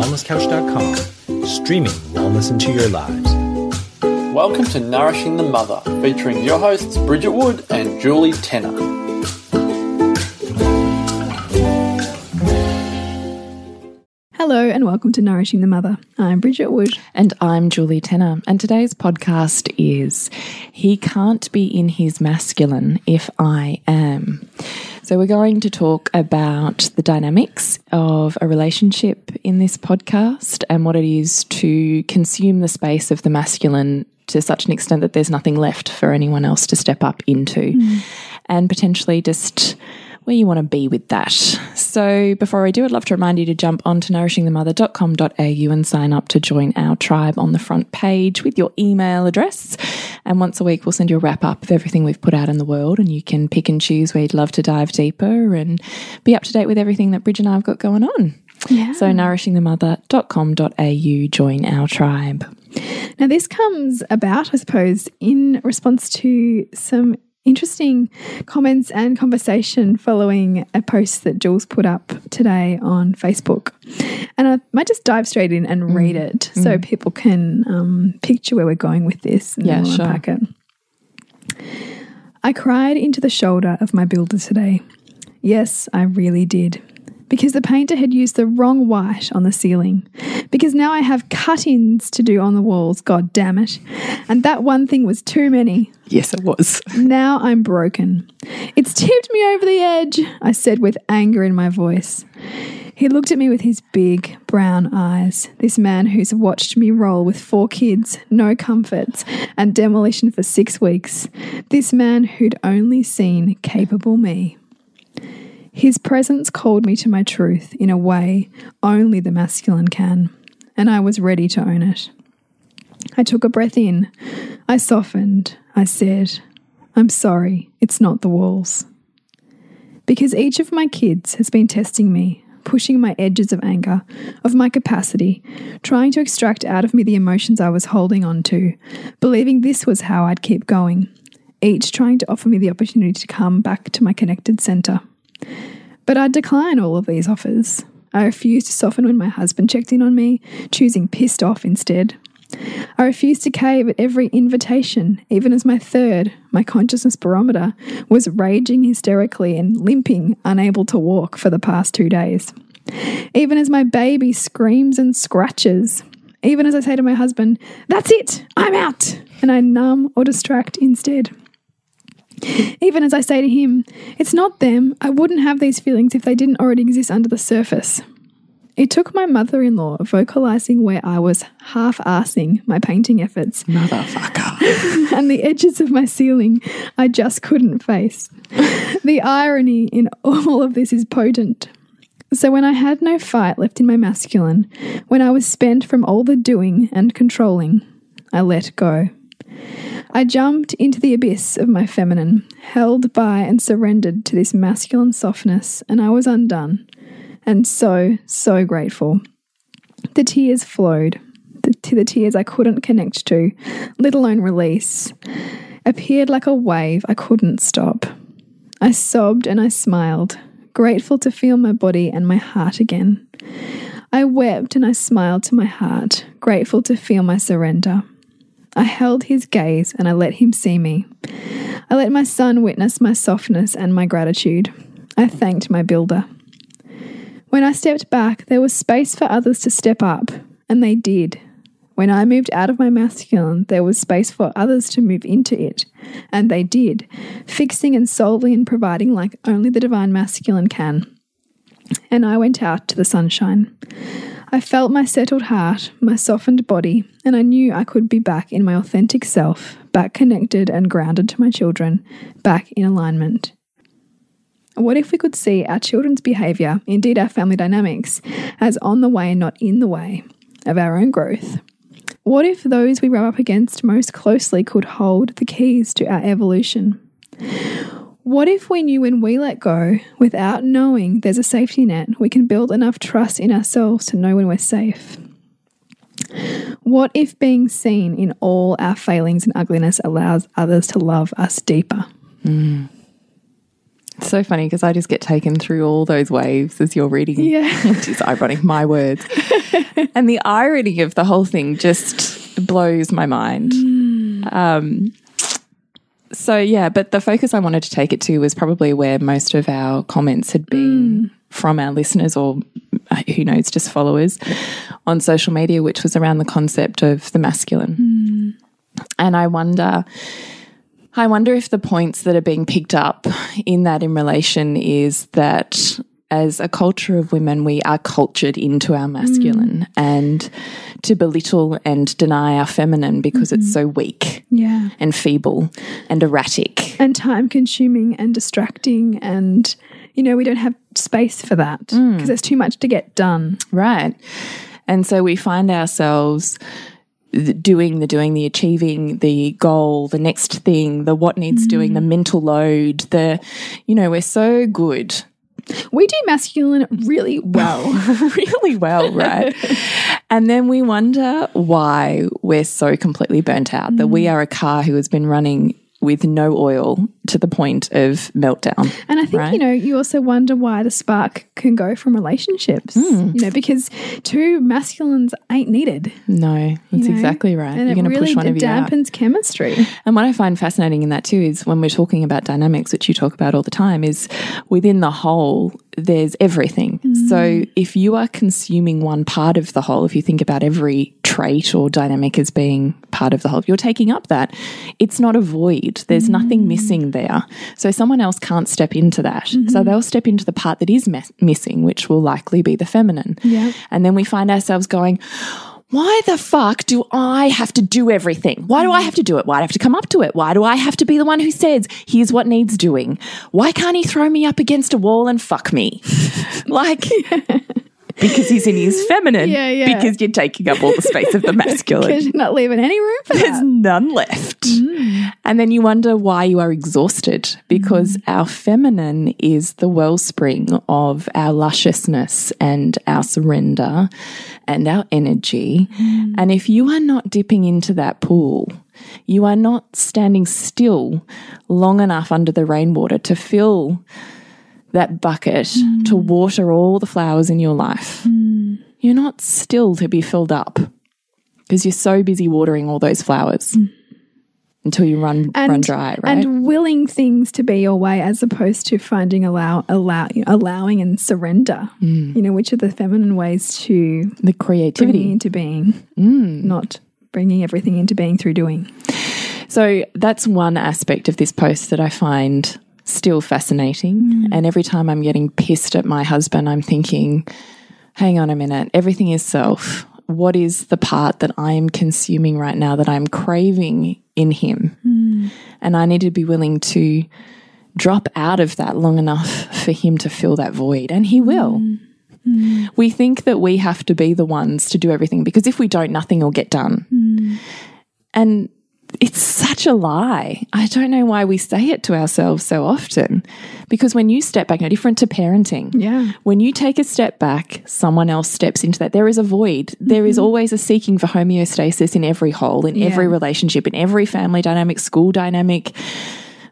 wellnesscouch.com, streaming wellness into your lives. Welcome to Nourishing the Mother, featuring your hosts Bridget Wood and Julie Tenner. Hello and welcome to Nourishing the Mother. I'm Bridget Wood. And I'm Julie Tenner. And today's podcast is He Can't Be in His Masculine If I Am. So, we're going to talk about the dynamics of a relationship in this podcast and what it is to consume the space of the masculine to such an extent that there's nothing left for anyone else to step up into. Mm. And potentially just where you want to be with that. So before I do, I'd love to remind you to jump onto nourishingthemother.com.au and sign up to join our tribe on the front page with your email address. And once a week, we'll send you a wrap up of everything we've put out in the world, and you can pick and choose where you'd love to dive deeper and be up to date with everything that Bridge and I have got going on. Yeah. So nourishingthemother.com.au, join our tribe. Now, this comes about, I suppose, in response to some interesting comments and conversation following a post that Jules put up today on Facebook. And I might just dive straight in and mm. read it so mm. people can um, picture where we're going with this and yeah, sure. unpack it. I cried into the shoulder of my builder today. Yes, I really did because the painter had used the wrong white on the ceiling. Because now I have cut ins to do on the walls, god damn it. And that one thing was too many. Yes, it was. now I'm broken. It's tipped me over the edge, I said with anger in my voice. He looked at me with his big brown eyes, this man who's watched me roll with four kids, no comforts, and demolition for six weeks. This man who'd only seen capable me. His presence called me to my truth in a way only the masculine can, and I was ready to own it. I took a breath in. I softened. I said, I'm sorry, it's not the walls. Because each of my kids has been testing me, pushing my edges of anger, of my capacity, trying to extract out of me the emotions I was holding on to, believing this was how I'd keep going, each trying to offer me the opportunity to come back to my connected centre. But I'd decline all of these offers. I refused to soften when my husband checked in on me, choosing pissed off instead. I refused to cave at every invitation, even as my third, my consciousness barometer, was raging hysterically and limping, unable to walk for the past two days. Even as my baby screams and scratches. Even as I say to my husband, That's it, I'm out, and I numb or distract instead. Even as I say to him, it's not them. I wouldn't have these feelings if they didn't already exist under the surface. It took my mother in law vocalizing where I was half assing my painting efforts. Motherfucker. and the edges of my ceiling I just couldn't face. the irony in all of this is potent. So, when I had no fight left in my masculine, when I was spent from all the doing and controlling, I let go. I jumped into the abyss of my feminine, held by and surrendered to this masculine softness, and I was undone. And so, so grateful. The tears flowed, the, to the tears I couldn't connect to, let alone release, appeared like a wave I couldn't stop. I sobbed and I smiled, grateful to feel my body and my heart again. I wept and I smiled to my heart, grateful to feel my surrender. I held his gaze and I let him see me. I let my son witness my softness and my gratitude. I thanked my builder. When I stepped back, there was space for others to step up, and they did. When I moved out of my masculine, there was space for others to move into it, and they did, fixing and solving and providing like only the divine masculine can. And I went out to the sunshine. I felt my settled heart, my softened body, and I knew I could be back in my authentic self, back connected and grounded to my children, back in alignment. What if we could see our children's behaviour, indeed our family dynamics, as on the way, and not in the way of our own growth? What if those we rub up against most closely could hold the keys to our evolution? What if we knew when we let go, without knowing there's a safety net, we can build enough trust in ourselves to know when we're safe? What if being seen in all our failings and ugliness allows others to love us deeper? Mm. so funny because I just get taken through all those waves as you're reading. Yeah. Which is ironic, my words. and the irony of the whole thing just blows my mind. Um, so, yeah, but the focus I wanted to take it to was probably where most of our comments had been from our listeners or uh, who knows, just followers on social media, which was around the concept of the masculine. And I wonder. I wonder if the points that are being picked up in that in relation is that as a culture of women, we are cultured into our masculine mm. and to belittle and deny our feminine because it's mm-hmm. so weak Yeah. and feeble and erratic. And time consuming and distracting. And, you know, we don't have space for that mm. because there's too much to get done. Right. And so we find ourselves th- doing the doing, the achieving, the goal, the next thing, the what needs doing, the mm. mental load, the, you know, we're so good We do masculine really well. really well, right? and then we wonder why we're so completely burnt out that we mm. are a car who has been running with no oil to the point of meltdown. And I think, Right. you know, you also wonder why the spark can go from relationships, Hmm. you know, because two masculines ain't needed. No, that's you know? exactly right. And You're going to really push one of you out. dampens chemistry. And what I find fascinating in that too is when we're talking about dynamics, which you talk about all the time, is within the whole, there's everything. So if you are consuming one part of the whole, if you think about every trait or dynamic as being part of the whole, if you're taking up that, it's not a void. There's mm. nothing missing there. So someone else can't step into that. So mm-hmm. they'll step into the part that is missing, which will likely be the feminine. Yeah. And then we find ourselves going, why the fuck do I have to do everything? Why do I have to do it? Why do I have to come up to it? Why do I have to be the one who says, here's what needs doing? Why can't he throw me up against a wall and fuck me? like, because he's in his feminine. Yeah, yeah. Because you're taking up all the space of the masculine. Because you're not leaving any room for There's that. none left. Mm. And then you wonder why you are exhausted because mm. our feminine is the wellspring of our lusciousness and our surrender and our energy. Mm. And if you are not dipping into that pool, you are not standing still long enough under the rainwater to fill that bucket to water all the flowers in your life. You're not still to be filled up because you're so busy watering all those flowers until you run run dry, right? And willing things to be your way as opposed to finding allow allow allowing and surrender. Mm. You know, which are the feminine ways to the creativity. it into being, Mm. not bringing everything into being through doing. So that's one aspect of this post that I find still fascinating. Mm. And every time I'm getting pissed at my husband, I'm thinking, hang on a minute, everything is self. What is the part that I am consuming right now that I'm craving in him? Mm. And I need to be willing to drop out of that long enough for him to fill that void. And he will. Mm. We think that we have to be the ones to do everything because if we don't, nothing will get done. And it's such a lie. I don't know why we say it to ourselves so often. Because when you step back, no different to parenting. Yeah. When you take a step back, someone else steps into that. There is a void. There is mm-hmm. always a seeking for homeostasis in every hole, in every relationship, in every family dynamic, school dynamic.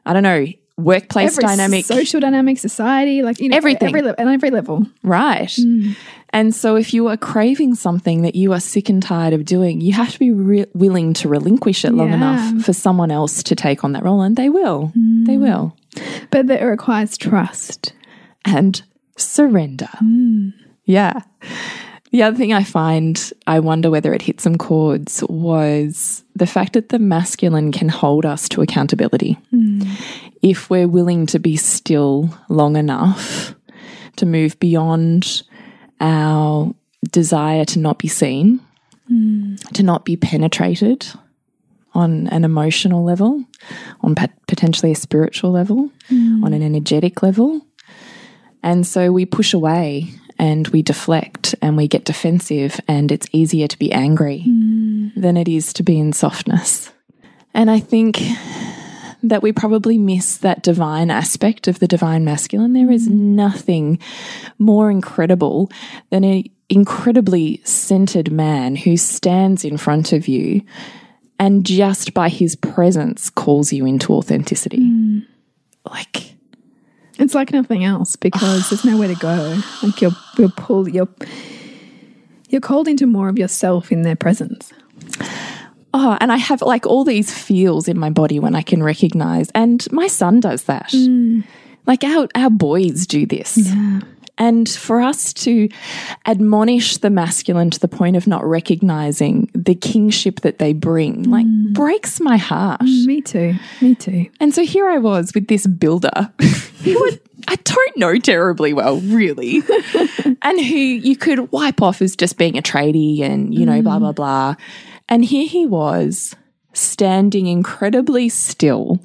I don't know, workplace Every dynamic. social dynamic, society, like you know, Everything. every every level. Right. Mm. And so, if you are craving something that you are sick and tired of doing, you have to be willing to relinquish it long Yeah. enough for someone else to take on that role. And they will. Mm. They will. But that requires trust. And surrender. Mm. Yeah. The other thing I find, I wonder whether it hit some chords, was the fact that the masculine can hold us to accountability. Hmm. If we're willing to be still long enough to move beyond our desire to not be seen, hmm. to not be penetrated on an emotional level, on pot- potentially a spiritual level, hmm. on an energetic level. And so we push away and we deflect and we get defensive, and it's easier to be angry mm. than it is to be in softness. And I think that we probably miss that divine aspect of the divine masculine. There is mm. nothing more incredible than an incredibly centered man who stands in front of you and just by his presence calls you into authenticity. Mm. Like, It's like nothing else because there's nowhere to go. Like you're you're pulled you're you're called into more of yourself in their presence. Oh, and I have like all these feels in my body when I can recognize, and my son does that. Mm. Like our our boys do this. Yeah. And for us to admonish the masculine to the point of not recognizing the kingship that they bring, mm. like breaks my heart. Mm, me too. Me too. And so here I was with this builder who I, I don't know terribly well, really, and who you could wipe off as just being a tradie and, you know, blah, blah, mm. blah. And here he was standing incredibly still,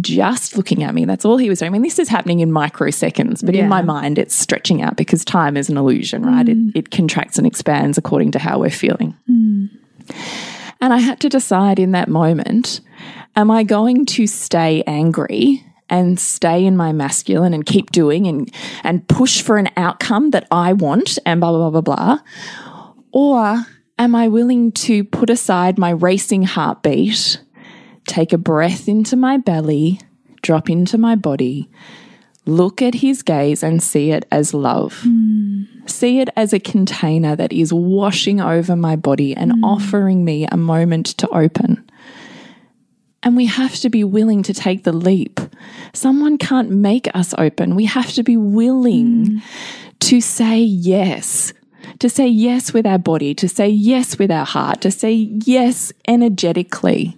just looking at me. That's all he was doing. I mean, this is happening in microseconds, but Yeah. in my mind, it's stretching out because time is an illusion, right? It, mm. it contracts and expands according to how we're feeling. Mm. And I had to decide in that moment am I going to stay angry and stay in my masculine and keep doing and, and push for an outcome that I want and blah, blah, blah, blah, blah? Or am I willing to put aside my racing heartbeat, take a breath into my belly, drop into my body, look at his gaze and see it as love? See it as a container that is washing over my body and mm. offering me a moment to open. And we have to be willing to take the leap. Someone can't make us open. We have to be willing mm. to say yes, to say yes with our body, to say yes with our heart, to say yes energetically,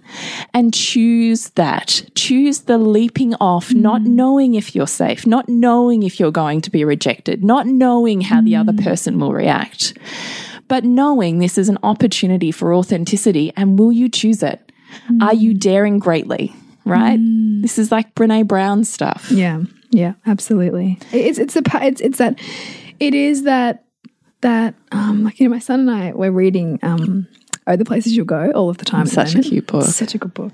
and choose that. Choose the leaping off, mm-hmm. not knowing if you're safe, not knowing if you're going to be rejected, not knowing how the other mm-hmm. person will react, but knowing this is an opportunity for authenticity. And will you choose it? Are you mm-hmm. daring greatly? Right? This is like Brene Brown stuff. Yeah, yeah, absolutely. It's it's a pa- it's it's that it is that that um like you know my son and I we're reading um Oh the Places You'll Go all of the time. at the Such a cute book. Such a good book.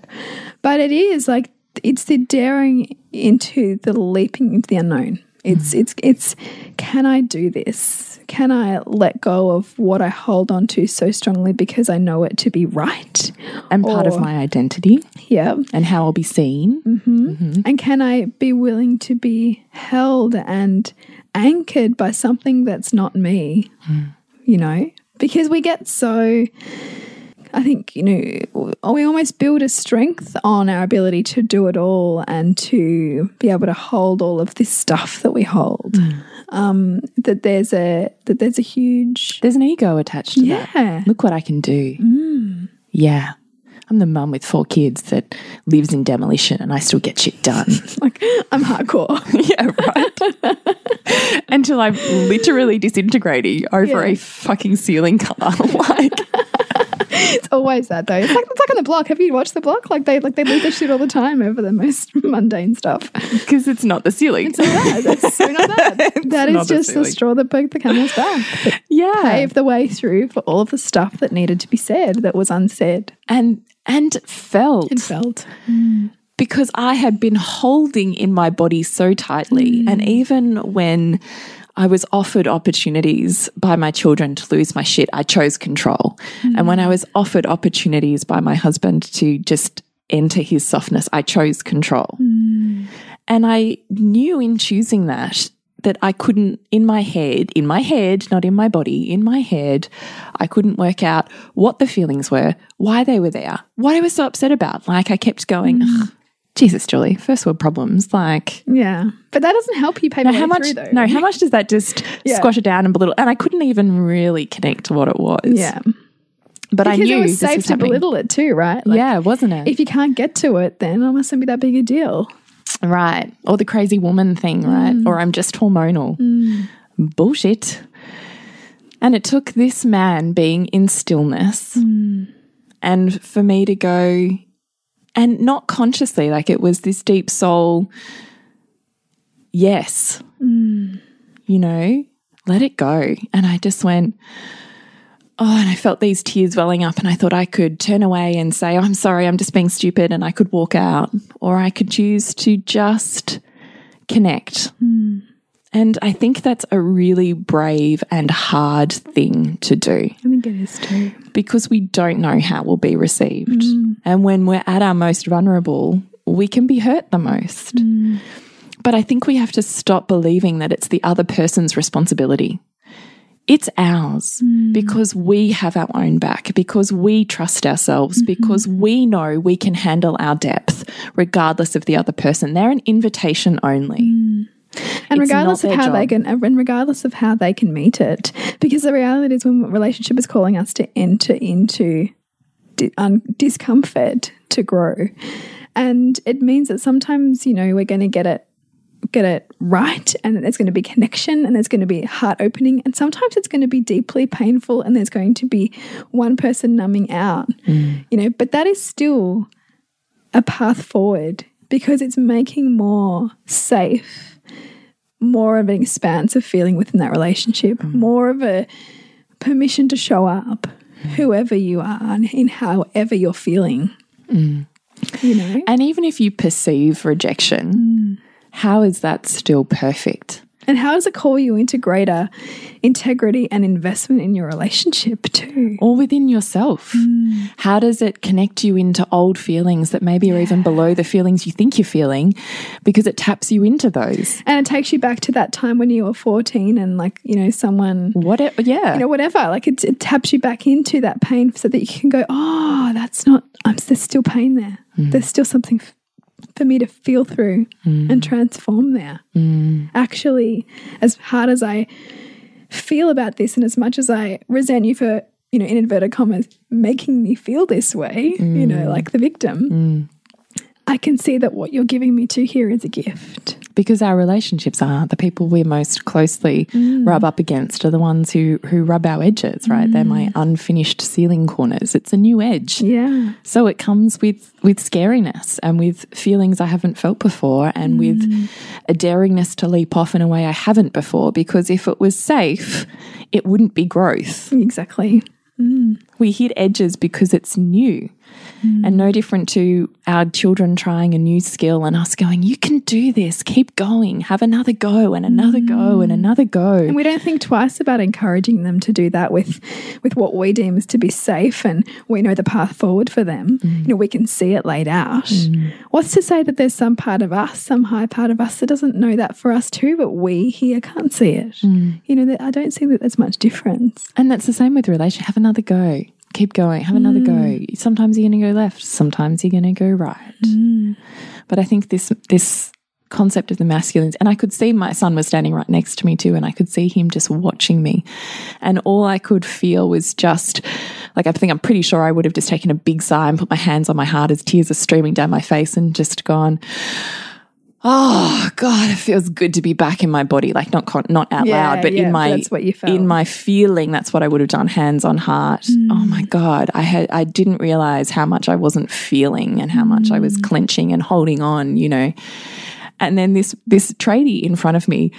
But it is like it's the daring into the leaping into the unknown. It's Mm. it's it's can I do this? Can I let go of what I hold on to so strongly because I know it to be right? And part of my identity Yeah. and how I'll be seen. And can I be willing to be held and anchored by something that's not me? Hmm. You know, because we get so, I think, you know, we almost build a strength on our ability to do it all and to be able to hold all of this stuff that we hold. Hmm. Um, that there's a that there's a huge There's an ego attached to yeah that. Look what I can do. Mm. Yeah. I'm the mum with four kids that lives in demolition and I still get shit done. like I'm hardcore. yeah, right. Until I'm literally disintegrating over Yeah. a fucking ceiling car. like, It's always that though. It's like it's like on the block. Have you watched the block? Like they like they lose their shit all the time over the most mundane stuff. because it's not the ceiling. Yeah, that's so not that. That not is the just the straw that broke the camel's back. Yeah. paved the way through for all of the stuff that needed to be said that was unsaid And and felt and felt. because I had been holding in my body so tightly. Mm. And even when I was offered opportunities by my children to lose my shit, I chose control. Mm. And when I was offered opportunities by my husband to just enter his softness, I chose control. Mm. And I knew in choosing that that I couldn't, in my head, in my head, not in my body, in my head, I couldn't work out what the feelings were, why they were there, what I was so upset about. Like I kept going, mm. "Ugh, Jesus, Julie, first world problems. Like, Yeah, but that doesn't help you pay the how much? through though. No, how much does that just Yeah. squash it down and belittle? And I couldn't even really connect to what it was. Yeah, but I because knew it was safe was to happening. belittle it too, right? Like, yeah, wasn't it? If you can't get to it, then it mustn't be that big a deal. Right. Or the crazy woman thing, right? Mm. Or I'm just hormonal. Mm. Bullshit. And it took this man being in stillness mm. and for me to go, and not consciously, like it was this deep soul, yes, you know, let it go. And I just went, Oh, and I felt these tears welling up, and I thought I could turn away and say, oh, I'm sorry, I'm just being stupid, and I could walk out. Or I could choose to just connect. Hmm. And I think that's a really brave and hard thing to do I think it is too. because we don't know how we'll be received. Hmm. And when we're at our most vulnerable, we can be hurt the most. Hmm. But I think we have to stop believing that it's the other person's responsibility. It's ours mm. because we have our own back, because we trust ourselves, mm-hmm. because we know we can handle our depth regardless of the other person. They're an invitation only. Mm. and It's regardless of how they can uh, and regardless of how they can meet it because the reality is when a relationship is calling us to enter into di un discomfort to grow. And it means that sometimes you know we're going to get it get it right and there's going to be connection and there's going to be heart opening and sometimes it's going to be deeply painful and there's going to be one person numbing out. Mm. You know but that is still a path forward because it's making more safe more of an expansive feeling within that relationship, mm. more of a permission to show up, mm. whoever you are, and in however you're feeling. You know? And even if you perceive rejection, how is that still perfect? And how does it call you into greater integrity and investment in your relationship too? Or within yourself? Mm. How does it connect you into old feelings that maybe are even below the feelings you think you're feeling because it taps you into those? And it takes you back to that time when you were 14 and like, you know, someone What? It, yeah. you know, whatever. Like it, it taps you back into that pain so that you can go, oh, that's not, I'm, there's still pain there. Mm. There's still something for me to feel through mm. and transform there. Mm. Actually, as hard as I feel about this and as much as I resent you for, you know, in inverted commas, making me feel this way, you know, mm. like the victim, I can see that what you're giving me to here is a gift. Because our relationships are the people we most closely mm. rub up against are the ones who who rub our edges right? They're my mm. unfinished ceiling corners. It's a new edge. Yeah. so it comes with with scariness and with feelings i haven't felt before and mm. with a daringness to leap off in a way i haven't before because if it was safe it wouldn't be growth. Exactly. we hit edges because it's new and no different to our children trying a new skill and us going, You can do this, keep going, have another go and another go and mm. another go. And we don't think twice about encouraging them to do that with with what we deem as to be safe and we know the path forward for them. Mm. You know, we can see it laid out. Mm. What's to say that there's some part of us, some high part of us that doesn't know that for us too, but we here can't see it. You know, I don't see that there's much difference. And that's the same with relation. Have another go. Keep going. Have another go. Mm. Sometimes you're going to go left. Sometimes you're going to go right. Mm. But I think this this concept of the masculines, and I could see my son was standing right next to me too, and I could see him just watching me, and all I could feel was just like I think I'm pretty sure I would have just taken a big sigh and put my hands on my heart as tears are streaming down my face, and just gone. Oh God, it feels good to be back in my body. Like not con- not out Yeah, loud, but yeah, in my that's what you felt. in my feeling. That's what I would have done. Hands on heart. Mm. Oh my God, I had I didn't realize how much I wasn't feeling and how much I was mm. clenching and holding on. You know, and then this this tradie in front of me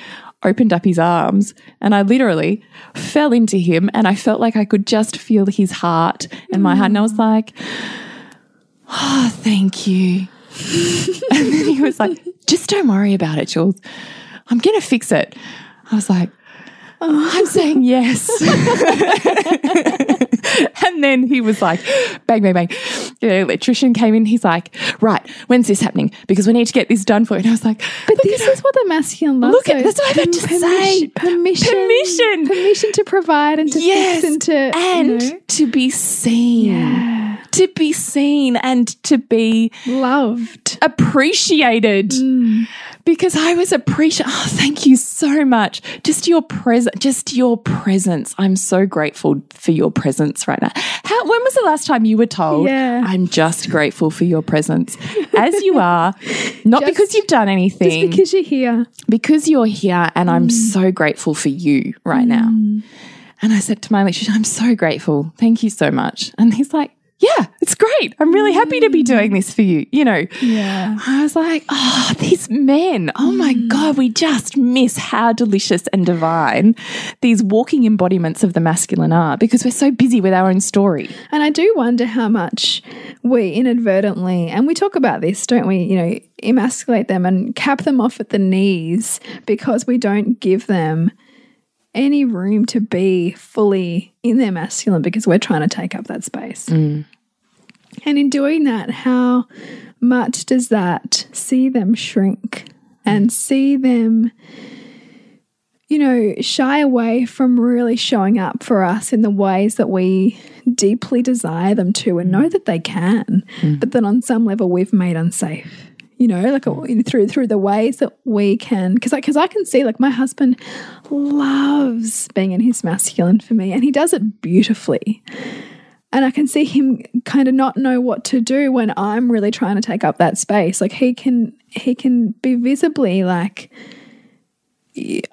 opened up his arms and I literally fell into him and I felt like I could just feel his heart and my heart and I was mm. like, oh, thank you. and then he was like, just don't worry about it, Jules. I'm going to fix it. I was like, oh. I'm saying yes. and then he was like, bang, bang, bang. The electrician came in. He's like, right, when's this happening? Because we need to get this done for you. And I was like, But this is what the masculine loves. Look at- that's what I meant to say. Permission, Permission. permission to provide and to yes. fix and to and you know, to be seen. yeah, To be seen and to be loved. appreciated mm. Because I was appreciated. Oh, thank you so much. Just your presence, just your presence. I'm so grateful for your presence right now. How, when was the last time you were told, Yeah. I'm just grateful for your presence as you are, not Just- because you've done anything, Just because you're here. because you're here and I'm mm. so grateful for you right now. Mm. And I said to my electrician, I'm so grateful. Thank you so much. And he's like, yeah, it's great. I'm really happy to be mm. doing this for you. You know, Yeah. I was like, oh, these men. Oh my mm. God, we just miss how delicious and divine these walking embodiments of the masculine are because we're so busy with our own story. And I do wonder how much we inadvertently, and we talk about this, don't we? You know, emasculate them and cap them off at the knees because we don't give them any room to be fully in their masculine because we're trying to take up that space. Mm. And in doing that, how much does that see them shrink and see them you know, shy away from really showing up for us in the ways that we deeply desire them to and know mm. that they can, mm. but that on some level we've made unsafe. You know, like know, through through the ways that we can, because because I can see like my husband loves being in his masculine for me, and he does it beautifully. And I can see him kind of not know what to do when I'm really trying to take up that space. Like he can he can be visibly like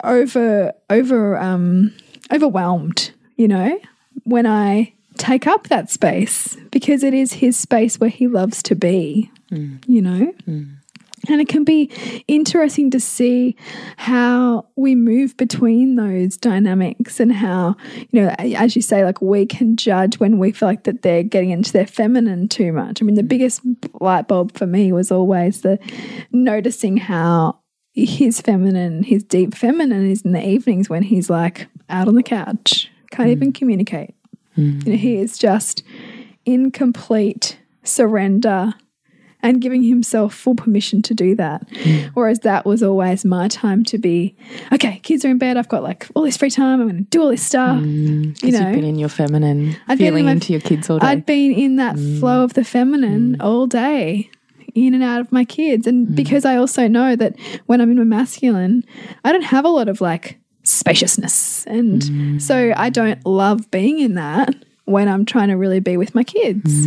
over over um overwhelmed you know when i take up that space because it is his space where he loves to be you know? And it can be interesting to see how we move between those dynamics and how you know as you say like we can judge when we feel like that they're getting into their feminine too much. I mean the biggest light bulb for me was always the noticing how his feminine, his deep feminine is in the evenings when he's like out on the couch, can't even mm. communicate. Mm. You know, he is just in complete surrender and giving himself full permission to do that. Hmm. Whereas that was always my time to be, okay, kids are in bed, I've got like all this free time, I'm going to do all this stuff. Hmm. you know, you've been in your feminine, I'd been in feeling my- into your kids all day. I'd been in that hmm. flow of the feminine all day, in and out of my kids. And because I also know that when I'm in my masculine, I don't have a lot of like spaciousness. And so I don't love being in that when I'm trying to really be with my kids.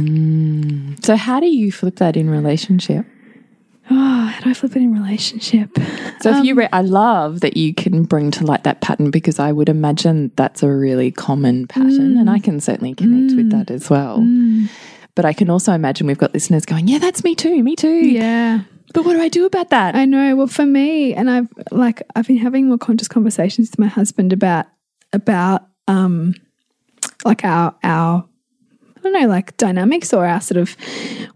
so how do you flip that in relationship? Oh, how do I flip it in relationship? So if you, Um, re- I love that you can bring to light that pattern because I would imagine that's a really common pattern, and I can certainly connect with that as well. But I can also imagine we've got listeners going, "Yeah, that's me too, me too." Yeah. But what do I do about that? I know. Well, for me, and I've like I've been having more conscious conversations with my husband about about um like our our I don't know like dynamics or our sort of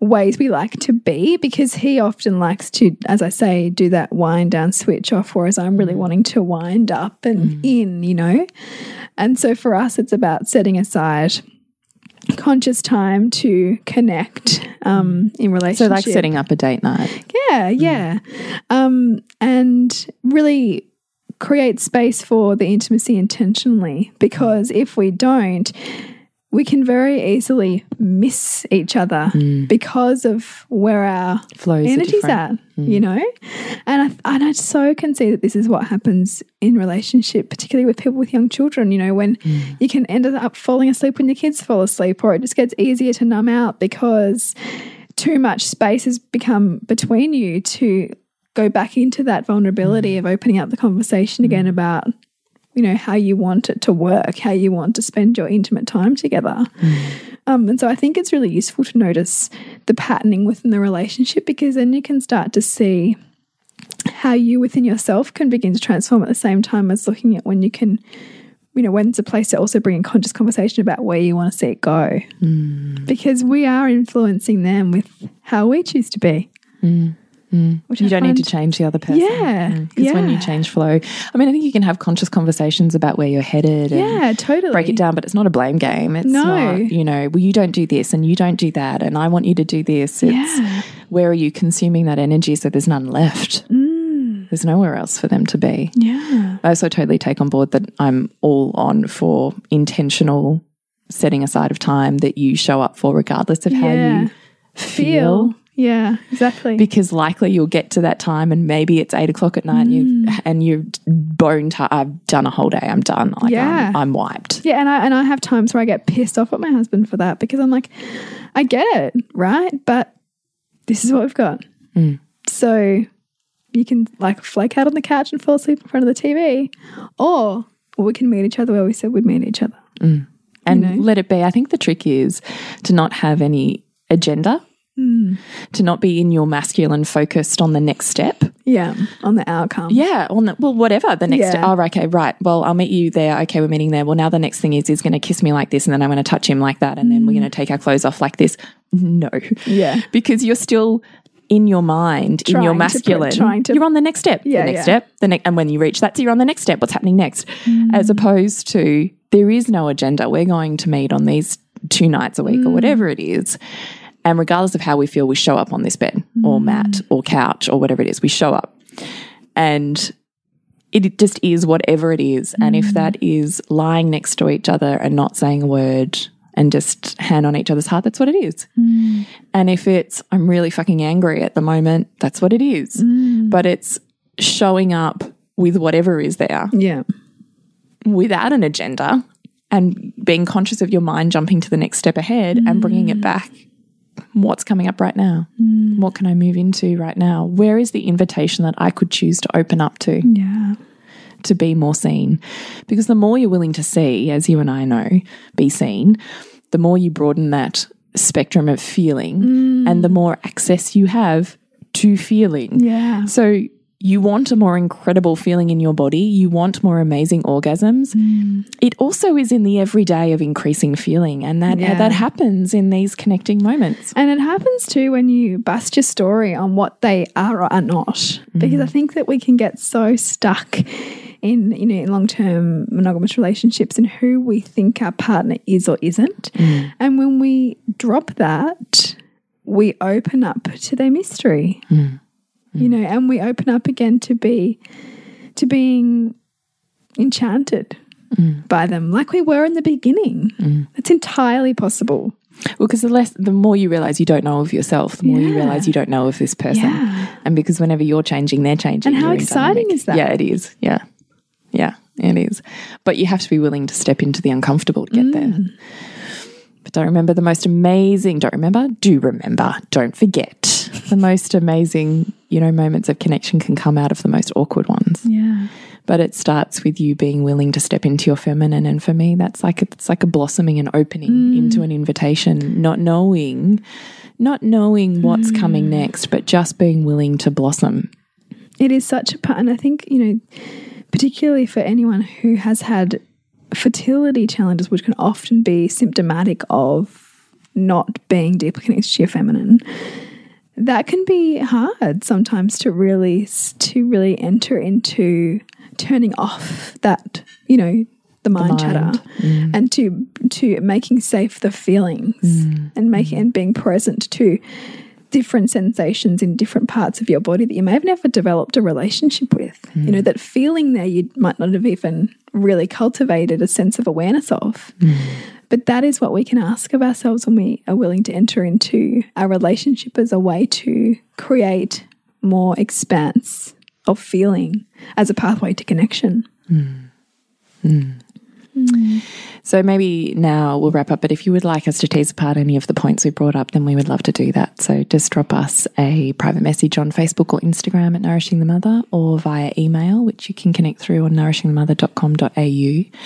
ways we like to be because he often likes to, as I say, do that wind down switch off, whereas I'm really wanting to wind up and in, you know. And so for us, it's about setting aside conscious time to connect um, in relationship. so like setting up a date night. Yeah, yeah. Um, and really create space for the intimacy intentionally because if we don't, we can very easily miss each other mm. because of where our Flows are energy's different. at, mm. you know? And I, and I so can see that this is what happens in relationship, particularly with people with young children, you know, when mm. you can end up falling asleep when your kids fall asleep, or it just gets easier to numb out because too much space has become between you to go back into that vulnerability mm. of opening up the conversation mm. again about you know how you want it to work how you want to spend your intimate time together. Mm. Um, and so i think it's really useful to notice the patterning within the relationship because then you can start to see how you within yourself can begin to transform at the same time as looking at when you can you know when it's a place to also bring in conscious conversation about where you want to see it go. Because we are influencing them with how we choose to be which You I don't need to change the other person. Yeah, Because when you change flow, I mean, I think you can have conscious conversations about where you're headed and yeah totally break it down, but it's not a blame game. It's No. not, you know, well, you don't do this and you don't do that, and I want you to do this. It's Yeah. where are you consuming that energy so there's none left? Mm. There's nowhere else for them to be. yeah I also totally take on board that I'm all on for intentional setting aside of time that you show up for, regardless of how Yeah. you feel. Yeah, exactly. Because likely you'll get to that time and maybe it's eight o'clock at night and you mm. and you're bone tired. I've done a whole day. I'm done. Like Yeah. I'm, I'm wiped. yeah, and I and I have times where I get pissed off at my husband for that because I'm like, I get it, right? But this is what we've got. Mm. So you can like flake out on the couch and fall asleep in front of the TV, or we can meet each other where we said we'd meet each other. Mm. and know? let it be. I think the trick is to not have any agenda, Hmm. to not be in your masculine focused on the next step. Yeah, on the outcome. Yeah, on the, well, whatever the next. Yeah. Oh, okay, right. Well, I'll meet you there. Okay, we're meeting there. Well, now the next thing is he's going to kiss me like this, and then I'm going to touch him like that, and then we're hmm. going to take our clothes off like this. No, Yeah. because you're still in your mind, in your Trying to masculine. trying to- you're on the next step. Yeah, the next yeah. step. The next, and when you reach that, so you're on the next step. What's happening next? Hmm. As opposed to there is no agenda. We're going to meet on these two nights a week or hmm. whatever it is. And regardless of how we feel, we show up on this bed or mm. mat or couch or whatever it is, we show up. and it just is whatever it is. And if mm. that is lying next to each other and not saying a word and just hand on each other's heart, that's what it is. Mm. And if it's, I'm really fucking angry at the moment, that's what it is. But it's showing up with whatever is there Yeah. without an agenda and being conscious of your mind jumping to the next step ahead and bringing it back. What's coming up right now? Mm. What can I move into right now? Where is the invitation that I could choose to open up to? Yeah. to be more seen. Because the more you're willing to see, as you and I know, be seen, the more you broaden that spectrum of feeling mm. and the more access you have to feeling. Yeah. So you want a more incredible feeling in your body, you want more amazing orgasms. Mm. It also is in the everyday of increasing feeling and that Yeah. that happens in these connecting moments. And it happens too when you bust your story on what they are or are not. Because mm-hmm. I think that we can get so stuck in you know in long term monogamous relationships and who we think our partner is or isn't. Mm. And when we drop that, we open up to their mystery. Mm. You mm. know, and we open up again to be to being enchanted mm. by them like we were in the beginning. Mm. It's entirely possible. Well, because the less, the more you realize you don't know of yourself, the more you realize you don't know of this person. Yeah. And because whenever you're changing, they're changing. And how exciting dynamic. is that? Yeah, it is. Yeah. Yeah, it is. But you have to be willing to step into the uncomfortable to get there. Mm. But don't remember the most amazing, don't remember, do remember, don't forget. The most amazing, you know, moments of connection can come out of the most awkward ones. Yeah. But it starts with you being willing to step into your feminine. And for me, that's like it's like a blossoming and opening into an invitation, not knowing, not knowing what's coming next, but just being willing to blossom. It is such a part, and I think, you know, particularly for anyone who has had fertility challenges, which can often be symptomatic of not being deeply connected to your feminine, that can be hard sometimes to really to really enter into turning off that, you know, the mind, chatter mm. and to to making safe the feelings mm. and making and being present to different sensations in different parts of your body that you may have never developed a relationship with. You know, hmm. that feeling there you might not have even really cultivated a sense of awareness of. Hmm. But that is what we can ask of ourselves when we are willing to enter into our relationship as a way to create more expanse of feeling as a pathway to connection. Hmm. So maybe now we'll wrap up. But if you would like us to tease apart any of the points we brought up, then we would love to do that. So just drop us a private message on Facebook or Instagram at Nourishing the Mother or via email, which you can connect through on nourishingthemother.com.au.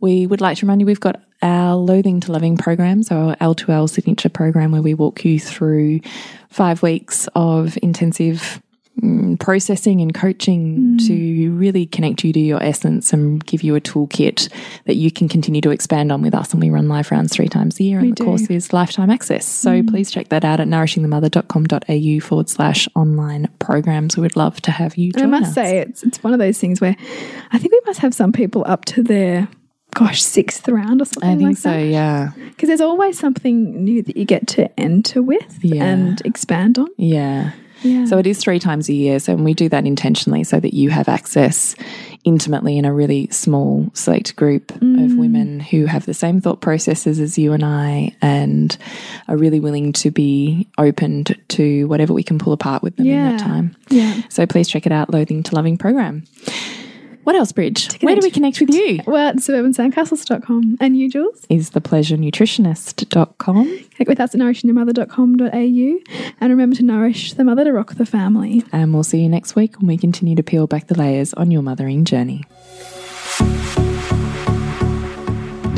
We would like to remind you we've got our Loathing to Loving program, so our L2L signature program, where we walk you through five weeks of intensive Mm, processing and coaching mm. to really connect you to your essence and give you a toolkit that you can continue to expand on with us. And we run live rounds three times a year, and the do. course is lifetime access. So mm. please check that out at nourishingthemother.com.au forward slash online programs. We would love to have you join And I must us. say, it's it's one of those things where I think we must have some people up to their gosh sixth round or something I think like so, that. yeah. Because there's always something new that you get to enter with Yeah. and expand on. Yeah. Yeah. So it is three times a year. So and we do that intentionally so that you have access intimately in a really small select group of mm. women who have the same thought processes as you and I and are really willing to be opened to whatever we can pull apart with them in that time. Yeah. So please check it out, Loathing to Loving program. What else, Bridge? Where do we connect with you? Well, at suburbansandcastles.com. And you, Jules? Is thepleasurenutritionist.com. Connect with us at nourishingthemother.com.au. And remember to nourish the mother to rock the family. And we'll see you next week when we continue to peel back the layers on your mothering journey.